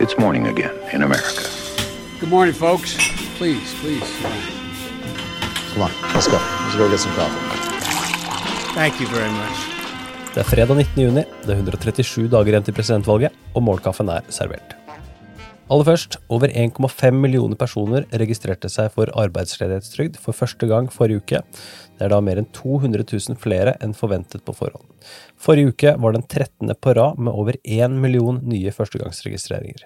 It's morning again in America. Good morning, folks. Please, please. Come on, let's go. Let's go get some coffee. Thank you very much. Det er fredag 19. juni, det er 137 dager igjen til presidentvalget, og morgenkaffen er servert. Aller først, over 1,5 millioner personer registrerte seg for arbeidsledighetstrygd for første gang forrige uke. Det er da mer enn 200 000 flere enn forventet på forhånd. Forrige uke var den 13. på rad med over 1 million nye førstegangsregistreringer.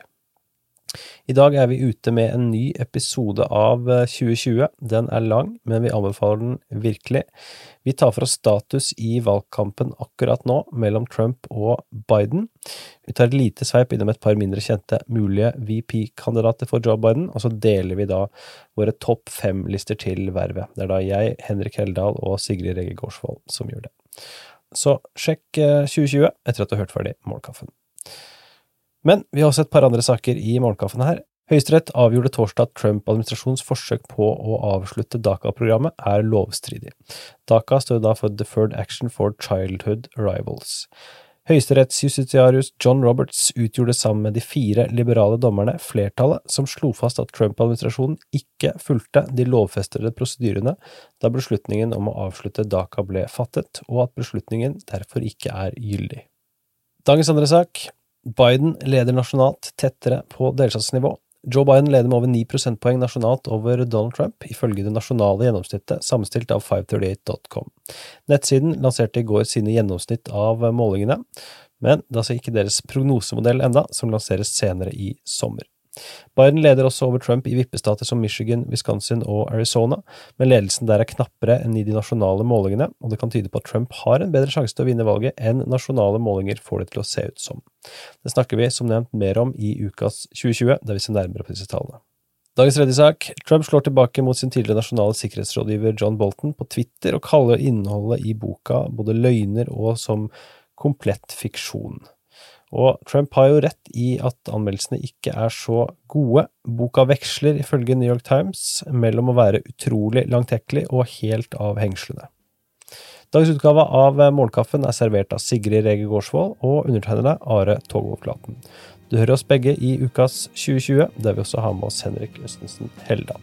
I dag er vi ute med en ny episode av 2020. Den er lang, men vi anbefaler den virkelig. Vi tar for oss status i valgkampen akkurat nå, mellom Trump og Biden. Vi tar et lite sveip innom et par mindre kjente mulige VP-kandidater for Joe Biden, og så deler vi da våre topp fem-lister til vervet. Det er da jeg, Henrik Heldal og Sigrid Rege Gårdsvold som gjør det. Så sjekk 2020 etter at du har hørt ferdig Målkaffen. Men vi har også et par andre saker i morgenkaffen her. Høyesterett avgjorde torsdag at Trump-administrasjonens forsøk på å avslutte DACA-programmet er lovstridig. DACA står da for Deferred Action for Childhood Arrivals. Høyesterettsjustitiarius John Roberts utgjorde sammen med de fire liberale dommerne flertallet som slo fast at Trump-administrasjonen ikke fulgte de lovfestede prosedyrene da beslutningen om å avslutte DACA ble fattet, og at beslutningen derfor ikke er gyldig. Dagens andre sak Biden leder nasjonalt tettere på delstatsnivå. Joe Biden leder med over 9 prosentpoeng nasjonalt over Donald Trump, ifølge det nasjonale gjennomsnittet sammenstilt av 538.com. Nettsiden lanserte i går sine gjennomsnitt av målingene, men det er altså ikke deres prognosemodell enda, som lanseres senere i sommer. Biden leder også over Trump i vippestater som Michigan, Wisconsin og Arizona, men ledelsen der er knappere enn i de nasjonale målingene, og det kan tyde på at Trump har en bedre sjanse til å vinne valget enn nasjonale målinger får det til å se ut som. Det snakker vi som nevnt mer om i ukas 2020, der vi ser nærmere på disse tallene. Dagens tredje sak. Trump slår tilbake mot sin tidligere nasjonale sikkerhetsrådgiver John Bolton på Twitter og kaller innholdet i boka både løgner og som komplett fiksjon. Og Trump har jo rett i at anmeldelsene ikke er så gode. Boka veksler, ifølge New York Times, mellom å være utrolig langtekkelig og helt av hengslene. Dagens utgave av Morgenkaffen er servert av Sigrid Rege Gårdsvold og undertegnede Are Togvold Du hører oss begge i ukas 2020, der vi også har med oss Henrik Østensen Heldal.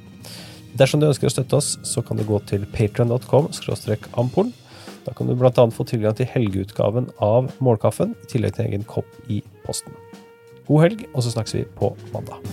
Dersom du ønsker å støtte oss, så kan du gå til patrion.com ampolen da kan du bl.a. få tilgang til helgeutgaven av Målkaffen, i tillegg til en egen kopp i posten. God helg, og så snakkes vi på mandag.